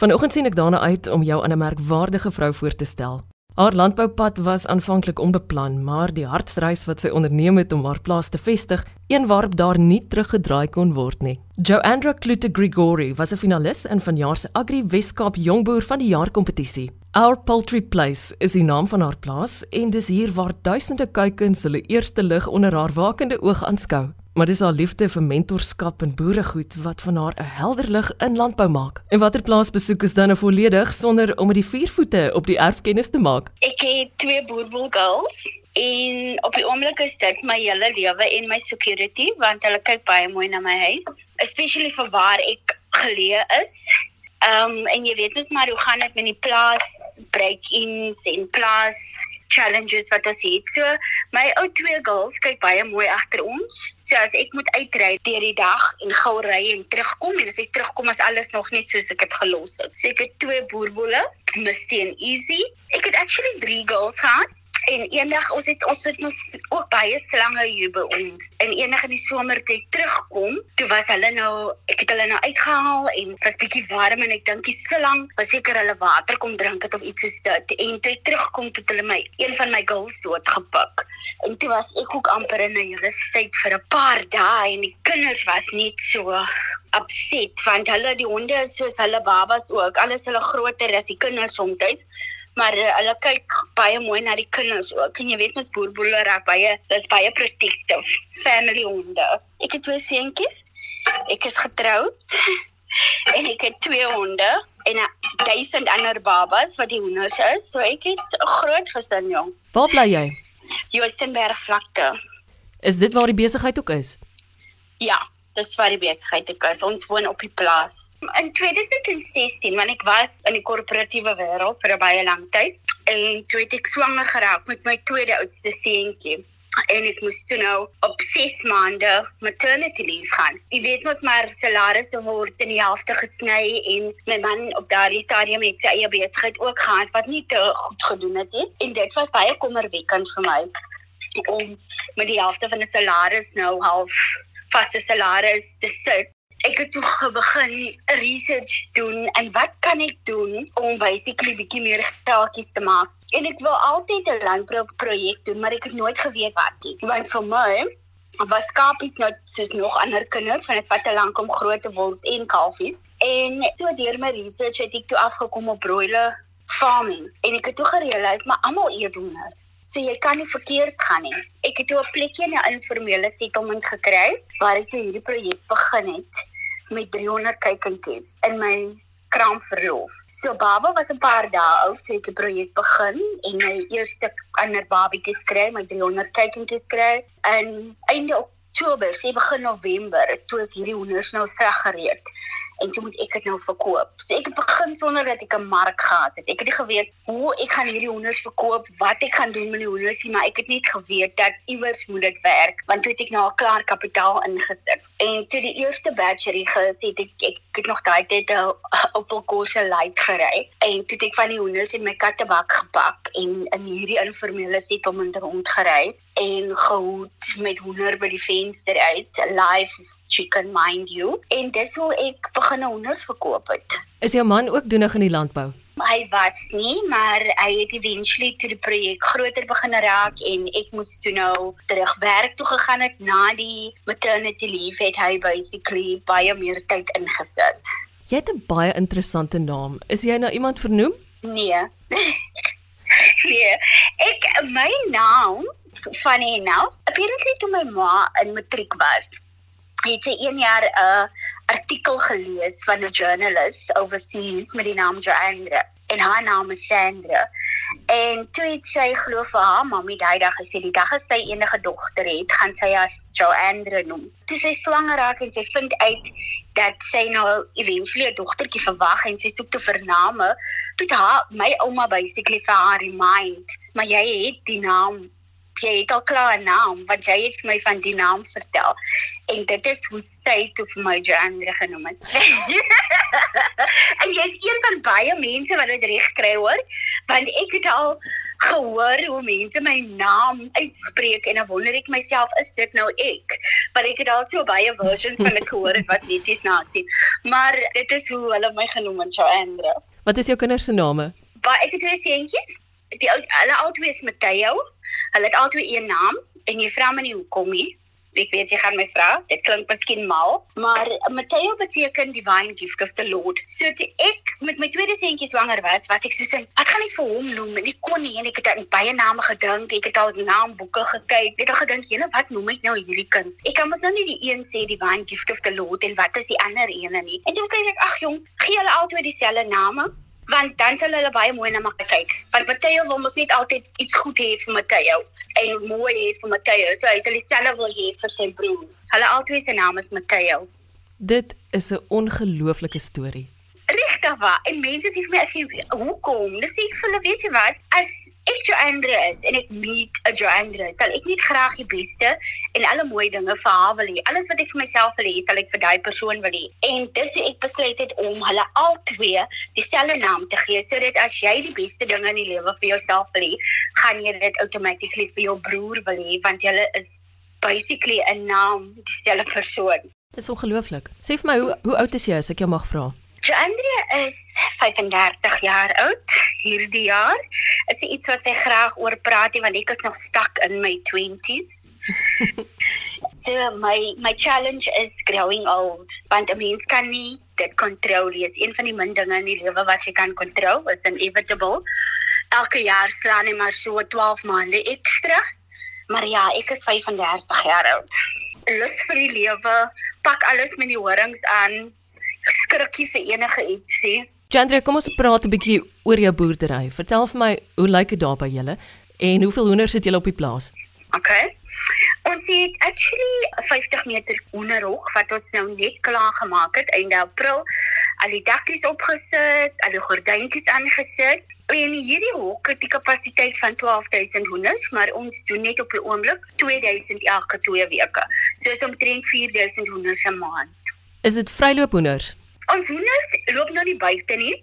Vanoggend sien ek daarna uit om jou aan 'n merkwaardige vrou voor te stel. Haar landboupad was aanvanklik onbeplan, maar die hartsreis wat sy onderneem het om haar plaas te vestig, een waarop daar nie teruggedraai kon word nie. Joandra Klute Grigori was 'n finalis in vanjaar se Agri Weskaap Jongboer van die Jaar kompetisie. Our Poultry Place is die naam van haar plaas en dis hier waar duisende kuikens hulle eerste lig onder haar wakende oog aanskou. Maar dis haar liefde vir mentorskap en boeregoed wat van haar 'n helder lig in landbou maak. En watter plaasbesoek is dan nou volledig sonder om met die vier voete op die erf kennis te maak? Ek het twee boerboel girls en op die oomblik is dit my hele lewe en my security want hulle kyk baie mooi na my huis, especially vir waar ek geleë is. Ehm um, en jy weet mos maar hoe gaan dit met die plaas break-ins en plaas challenges wat ons het. So my ou twee girls kyk baie mooi agter ons. So as ek moet uitry deur die dag en gou ry en terugkom en as ek terugkom as alles nog net soos ek dit gelos het. So ek het twee boerboele, Misty en Easy. Ek het actually 3 girls gehad. En eendag ons het ons het mos ook baie slange hier by ons. En eendag in die somer toe ek terugkom, toe was hulle nou ek het hulle nou uitgehaal en was bietjie warm en ek dink die slang was seker hulle water kom drink het of iets soos dit. En toe ek terugkom toe hulle my een van my girls dood gepik. En toe was ek ook amper in 'n rustigheid vir 'n paar dae en die kinders was net so upset want hulle die honde is soos hulle babas ook. Alles hulle groter as die kinders soms maar uh, hulle kyk baie mooi na die kinders ook. En jy weet mos boerboere raak baie dis baie protective family honde. Ek het twee seentjies. Ek is getroud en ek het twee honde en 'n duisend ander babas wat die honders is. So ek het 'n groot gesin, jong. Waar bly jy? Joostenberg vlakte. Is dit waar die besigheid ook is? Ja, dis waar die besigheid ek is. Ons woon op die plaas. In 2016, wanneer ek was in die korporatiewe wêreld vir 'n baie lang tyd, en toe het ek swanger geraak met my tweede oudste seentjie en ek moes toe nou op 6 maande maternity leave gaan. Jy weet mos maar salarisse word in die helfte gesny en my man op daardie stadium het sy eie besigheid ook gehad wat nie te goed gedoen het nie en dit was baie kommerwekkend vir my om met die helfte van 'n salaris nou half vaste salaris te sit. Ek het toe begin research doen en wat kan ek doen om basically bietjie meer geldjies te maak? En ek wou altyd 'n landbouprojek doen, maar ek het nooit geweet wat nie. Want vir my was skapies nou soos nog ander kinders van dit wat te lank om groot te word en kalfies. En so deur my research het ek toe afgekom op broiler farming en ek het toe gerealiseer maar almal eet hoender. So jy kan nie verkeerd gaan nie. Ek het toe 'n plekjie in 'n informele settlement gekry waar ek hierdie projek begin het met 300 kykentjies in my kraamverlof. So baba was 'n paar dae oud toe ek die projek begin en my eerste ander babatjies kry, my 300 kykentjies kry in einde Oktober, sy begin November, toe is hierdie hoenders nou reg gereed en toe moet ek dit nou verkoop. So ek het begin sonder dat ek 'n mark gehad het. Ek het nie geweet hoe ek gaan hierdie hoenders verkoop, wat ek gaan doen met die hoenders nie, maar ek het net geweet dat iewers moet dit werk, want toe het ek nou al klaar kapitaal ingesit. En toe die eerste batch reges het ek ek het nog daai tyd 'n Opel Corsa Light gery en toe ek van die hoenders in my kattebak gepak en in hierdie informele settlement rondgery en gehoed met hoender by die venster uit live chicken mind you en dis hoe ek begin honders verkoop het. Is jou man ook doenig in die landbou? Hy was nie, maar hy het eventually toe die projek groter begin raak en ek moes toe nou terug werk toe gegaan het na die maternity leave het hy basically baie meer tyd ingesit. Jy het 'n baie interessante naam. Is jy nou iemand vernoem? Nee. nee. Ek my naam funny nou. Apparently toe my ma in matriek was, het sy een jaar 'n uh, artikel gelees van 'n journalist overseas met die naam Joandra en haar naam is Sandra. En toe het sy glo vir haar mamma daai dag gesê die dag as sy enige dogter het, gaan sy as Joandra noem. Toe sy swanger raak en sy vind uit dat sy nou eventually 'n dogtertjie verwag en sy soek te vername, toe het haar my ouma basically vir haar remind, maar jy het die naam jy het al klaar 'n naam want jy het my van die naam vertel en dit is hoe sy toe vir my Joanne genoem het. en jy is een van baie mense wat dit reg kry hoor want ek het al gehoor hoe mense my naam uitspreek en dan wonder ek myself is dit nou ek want ek het al so baie versions van dit gehoor dit was net iets naaksie maar dit is hoe hulle my genoem het Joandra Wat is jou kinders se name? Maar ek het twee seentjies. Die ou- hulle albei is Matteo. Hulle het albei een naam en jy vra my nie hoekom nie. Ek weet jy gaan my vra. Dit klink miskien mal, maar Matteo beteken divine gift of the Lord. So toe ek met my tweede seentjie swanger was, was ek soos, "Wat gaan ek vir hom noem?" En ek kon nie en ek het aan baie name gedink. Ek het al naamboeke gekyk. Ek het al gedink, "Jene, wat noem ek nou hierdie kind?" Ek kan mos nou nie die een sê divine gift of the Lord en wat is die ander ene nie. En toe sê ek, "Ag jong, gee hulle albei dieselfde name." Want dan sal hulle baie mooi na mekaar kyk. Want Matteo wil mos net altyd iets goed hê vir Matteo en mooi hê vir Matteo. So hy sal dieselfde wil hê vir sy broer. Hulle albei se naam is Matteo. Dit is 'n ongelooflike storie. Regtig waar. En mense sê vir my as jy hoekom? Dis ek vir hulle, weet jy wat? As ek Joandra is en ek meet 'n Joandra, sal ek net graag die beste en alle mooi dinge vir haar wil hê. Alles wat ek vir myself wil hê, sal ek vir daai persoon wil hê. En dis hoe ek besluit het om hulle albei dieselfde naam te gee sodat as jy die beste dinge in die lewe vir jouself wil hê, gaan jy dit outomaties vir jou broer wil hê want julle is basically 'n naam dieselfde persoon. Dis ongelooflik. Sê vir my hoe hoe oud is jy as ek jou mag vra? Joandria is 35 jaar oud hierdie jaar. Is iets wat sy graag oor praat, want ek is nog stuck in my 20s. so my my challenge is growing old, want 'n mens kan nie dit kontroleer nie. Een van die min dinge in die lewe wat jy kan kontroleer, is inevitable. Elke jaar slaan jy maar so 12 maande ekstra. Maar ja, ek is 35 jaar oud. Lus vir die lewe, pak alles met die horings aan, skrikkie vir enige iets Chandra, kom ons praat 'n bietjie oor jou boerdery. Vertel vir my, hoe lyk dit daar by julle en hoeveel hoenders het julle op die plaas? Okay. Ons het actually 'n 50 meter hoenderhok wat ons nou net klaar gemaak het einde April. Al die dakkies opgesit, al die gordyntjies aangesit. En hierdie hok het die kapasiteit van 12000 hoenders, maar ons doen net op die oomblik 2000 elke 2 weke. So is omtrent 4000 hoenders 'n maand. Is dit vryloophoenders? Ons hoenders loop nou nie buite nie,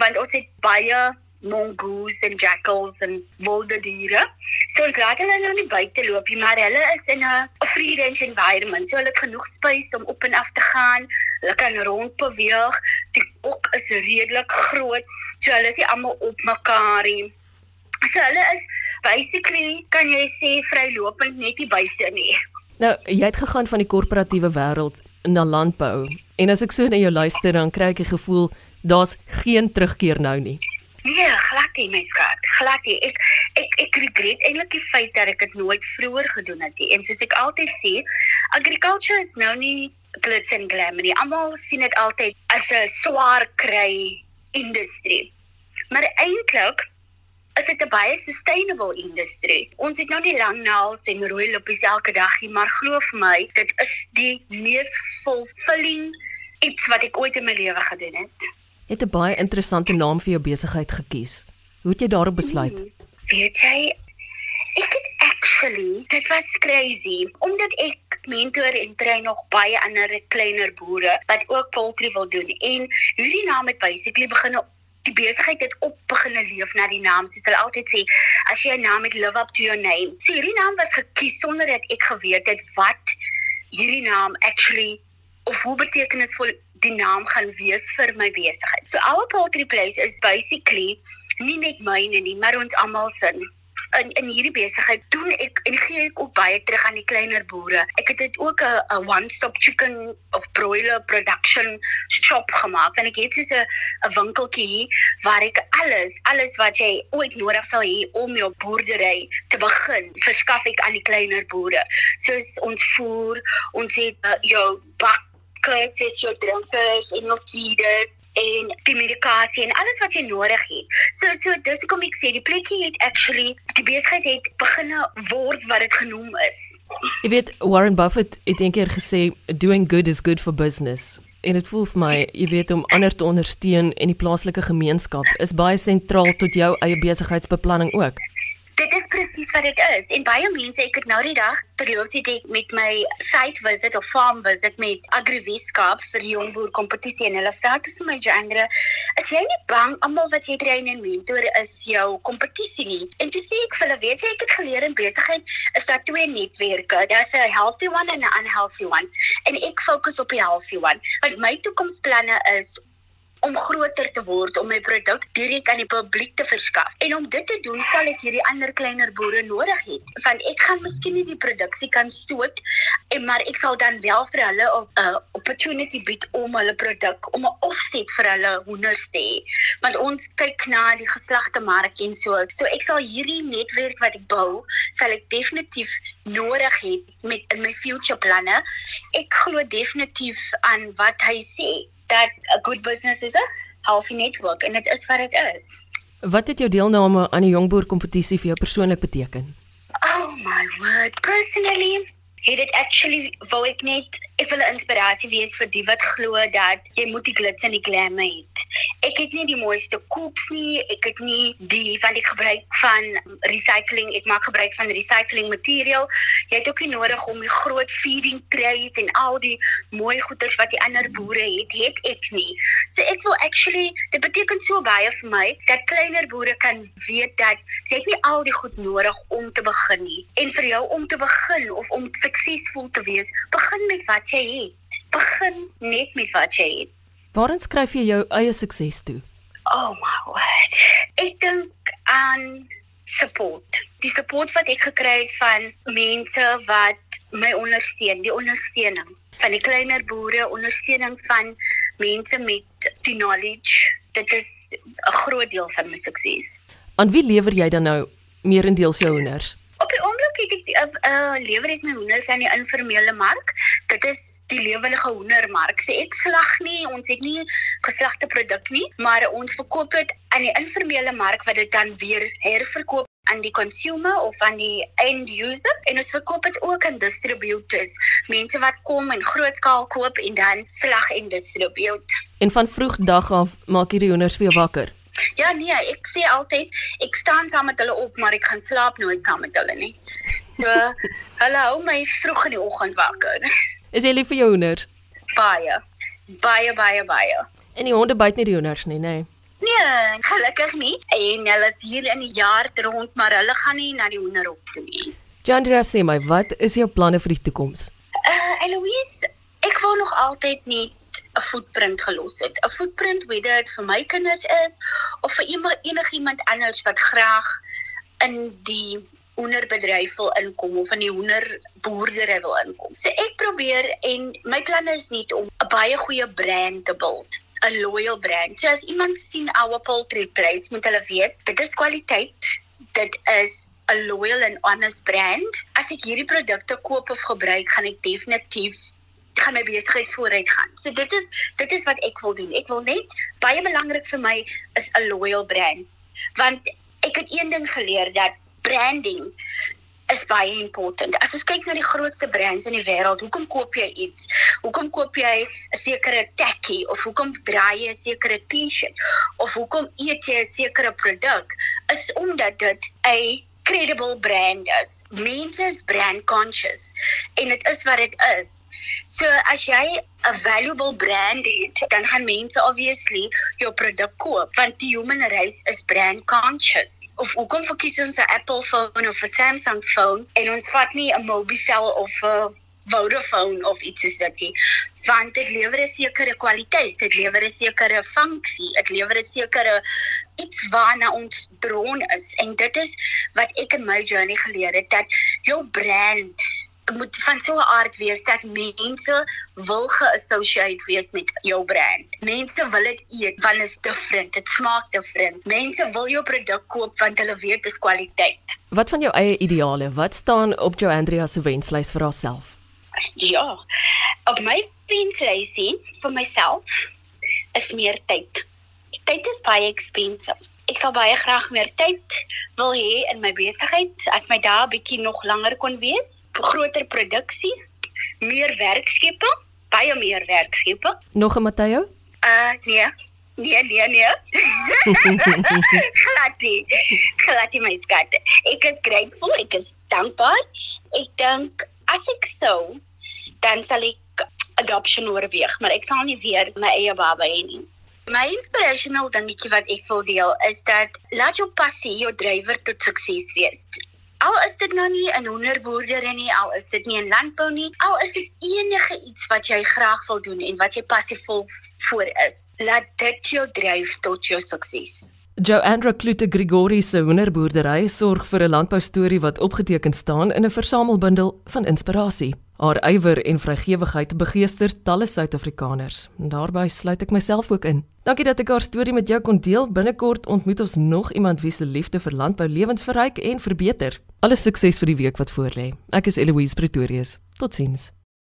want ons het baie mongoose en jackals en wilde diere. So ons laat hulle nou nie buite loop nie, maar hulle is in 'n free range environment. So hulle het genoeg space om op en af te gaan. Hulle kan rond beweeg. Die ok is redelik groot. So hulle is nie almal op mekaar nie. So hulle is basically kan jy sê vrylopend net nie buite nie. Nou, jy het gegaan van die korporatiewe wêreld na landbou. En as ek so na jou luister, dan kry ek die gevoel daar's geen terugkeer nou nie. Nee, glad nie my skat. Glad nie. Ek ek ek regret eintlik die feit dat ek dit nooit vroeër gedoen het nie. En soos ek altyd sê, agriculture is nou nie glitz en glamour nie. Almal sien dit altyd as 'n swaar kry industrie. Maar eintlik is dit 'n baie sustainable industrie. Ons het nou nie lang naels en rooi lippies elke dag nie, maar glo vir my, dit is die mees fulfilling iets wat ek ooit in my lewe gedoen het. Jy het 'n baie interessante naam vir jou besigheid gekies. Hoe het jy daarop besluit? Hmm, Weet jy, ek het actually, dit was crazy, omdat ek mentor en train nog baie ander kleiner boere wat ook poultry wil doen en hierdie naam het basically begin die besigheid het op begin leef na die naam soos hulle altyd sê as jy 'n naam het live up to your name. So hierdie naam was gekies sonder dat ek geweet het wat hierdie naam actually of hoe betekenisvol die naam gaan wees vir my besigheid. So our poultry place is basically nie net myne nie, maar ons almal se in in hierdie besigheid doen ek en gee ek ook baie terug aan die kleiner boere. Ek het dit ook 'n one-stop chicken of broiler production shop gemaak en ek het soos 'n winkeltjie hier waar ek alles alles wat jy ooit nodig sal hê om jou boerdery te begin, verskaf ek aan die kleiner boere. Soos ons voer, ons het uh, jou bakkers, soos jou drinkers en jou feeders en die medikasie en alles wat jy nodig het. So so dis hoekom ek sê die plekkie het actually die besigheid het begine word wat dit genoem is. Jy weet Warren Buffett het eendag gesê doing good is good for business. En dit voel vir my, jy weet om ander te ondersteun en die plaaslike gemeenskap is baie sentraal tot jou eie besigheidsbeplanning ook. Presies wat dit is. En baie mense, ek het nou die dag terloops het ek met my site visit of farm visit met Agriweskaap vir jongboer kompetisie en hulle vra toe vir my Jandra, is jy nie bang almal wat jy train en mentor is jou kompetisie nie? En toe sê ek vir hulle, weet jy, ek het geleer in besigheid is daar twee netwerke. Daar's 'n healthy one en 'n unhealthy one. En ek fokus op die healthy one. Want my toekomsplanne is om groter te word om my produk direk aan die publiek te verskaf. En om dit te doen, sal ek hierdie ander kleiner boere nodig hê. Want ek gaan miskien nie die produksie kan stoot en maar ek sal dan wel vir hulle 'n uh, opportunity bied om hulle produk om 'n offset vir hulle hoenders te hê. Want ons kyk na die geslagte mark en so. So ek sal hierdie netwerk wat ek bou, sal ek definitief nodig hê met in my future planne. Ek glo definitief aan wat hy sê that a good business is a healthy network en dit is wat dit is. Wat het jou deelname aan die jongboer kompetisie vir jou persoonlik beteken? Oh my word, personally het dit actually wou ek net ek wil 'n inspirasie wees vir die wat glo dat jy moet die glits en die glamour hê. Ek het nie die mooiste koops nie, ek het nie die van die gebruik van recycling, ek maak gebruik van recycling materiaal. Jy het ook nie nodig om die groot feeding trays en al die mooi goeders wat die ander boere het, het ek nie. So ek wil actually dit beteken so baie vir my dat kleiner boere kan weet dat jy het nie al die goed nodig om te begin nie. En vir jou om te begin of om suksesvol te wees, begin met wat jy het. Begin net met wat jy het. Waarin skryf jy jou eie sukses toe? Oh my word. Ek dink aan support. Die support wat ek gekry het van mense wat my ondersteun, die ondersteuning van die kleiner boere, ondersteuning van mense met die knowledge. Dit is 'n groot deel van my sukses. Aan wie lewer jy dan nou meerendeels jou hoenders? Op die oomblik het ek uh, uh, lewer ek my hoenders aan die informele mark. Dit is die lewendige hoendermark. So ek slag nie, ons het nie geslagte produk nie, maar ons verkoop dit aan die informele mark wat dit dan weer herverkoop aan die consumer of aan die end user en ons verkoop dit ook aan distributors, mense wat kom en grootskaal koop en dan slag en distribute. En van vroeg dag af maak hierdie hoenders vir jou wakker. Ja nee, ek sê altyd ek staan saam met hulle op, maar ek gaan slaap nooit saam met hulle nie. So hulle hou my vroeg in die oggend wakker. Is jy lief vir jou hoenders? Baie. Baie baie baie. En die honde byt nie die hoenders nie, nê? Nee. Nee, gelukkig nie. En hulle is hier in die jaar rond, maar hulle gaan nie na die hoenderhok toe nie. Jandra sê my, wat is jou planne vir die toekoms? Uh Eloise, ek wou nog altyd nie 'n footprint gelos het. 'n Footprint whether dit vir my kinders is of vir enigiemand anders wat graag in die hoenderbedryf wil inkom of in die hoenderboerdery wil inkom. So ek probeer en my plan is net om 'n baie goeie brand te bou. 'n loyal brand. So as iemand sien our poultry place, moet hulle weet, dit is kwaliteit. Dit is 'n loyal and honest brand. As ek hierdie produkte koop of gebruik, gaan ek definitief gaan my besigheid vooruit gaan. So dit is dit is wat ek wil doen. Ek wil net baie belangrik vir my is 'n loyal brand. Want ek het een ding geleer dat branding is baie important. As ons kyk na die grootste brands in die wêreld, hoekom koop jy iets? Hoekom koop jy 'n sekere tacky of hoekom dra jy 'n sekere T-shirt of hoekom eet jy 'n sekere produk? Is omdat dit 'n credible brand is. Mense is brand conscious en dit is wat dit is. So as jy 'n valuable brand het, dan gaan mense obviously jou produk koop want die human race is brand conscious. Of hoekom verkies ons 'n Apple phone of 'n Samsung phone en ons vat nie 'n Mobicel of 'n Vodafone of iets soos dit nie? Want dit lewer 'n sekere kwaliteit, dit lewer 'n sekere funksie, dit lewer 'n sekere iets waarna ons droon is en dit is wat ek in my journey geleer het dat jou brand moet van so 'n aard wees dat mense wil geassosieer wees met jou brand. Mense wil dit eet want dit is different, dit smaak different. Mense wil jou produk koop want hulle weet dit is kwaliteit. Wat van jou eie ideale? Wat staan op Jo Andrea se wenslys vir haarself? Ja. Op my wenslysie vir myself is meer tyd. Tyd is baie expensive. Ek sal baie graag meer tyd wil hê in my besigheid as my dae bietjie nog langer kon wees groter produksie, meer werkskepping, baie meer werkskepping. Nog 'n Matteo? Uh nee. Nee, nee, nee. Glatie. Glatie my skat. Ek is grateful, ek is dankbaar. Ek dink as ek sou, dan sal ek adoption oorweeg, maar ek sal nie weer my eie baba hê nie. My inspirational dingetjie wat ek wil deel is dat laat jou passie jou drywer tot sukses wees. Al is dit nou nie 'n hoenderboerdery nie, al is dit nie in landbou nie, al is dit enige iets wat jy graag wil doen en wat jy passievol voor is, laat dit jou dryf tot jou sukses. Joandra Klute Grigori se hoenderboerdery sorg vir 'n landboustorie wat opgeteken staan in 'n versamelbundel van inspirasie. Haar ywer en vrygewigheid begeester talle Suid-Afrikaners. Daarby sluit ek myself ook in. Dankie dat ek haar storie met jou kon deel. Binnekort ontmoet ons nog iemand wie se liefde vir landbou lewensverryk en verbeter. Alle sukses vir die week wat voorlê. Ek is Eloise Pretorius. Totsiens.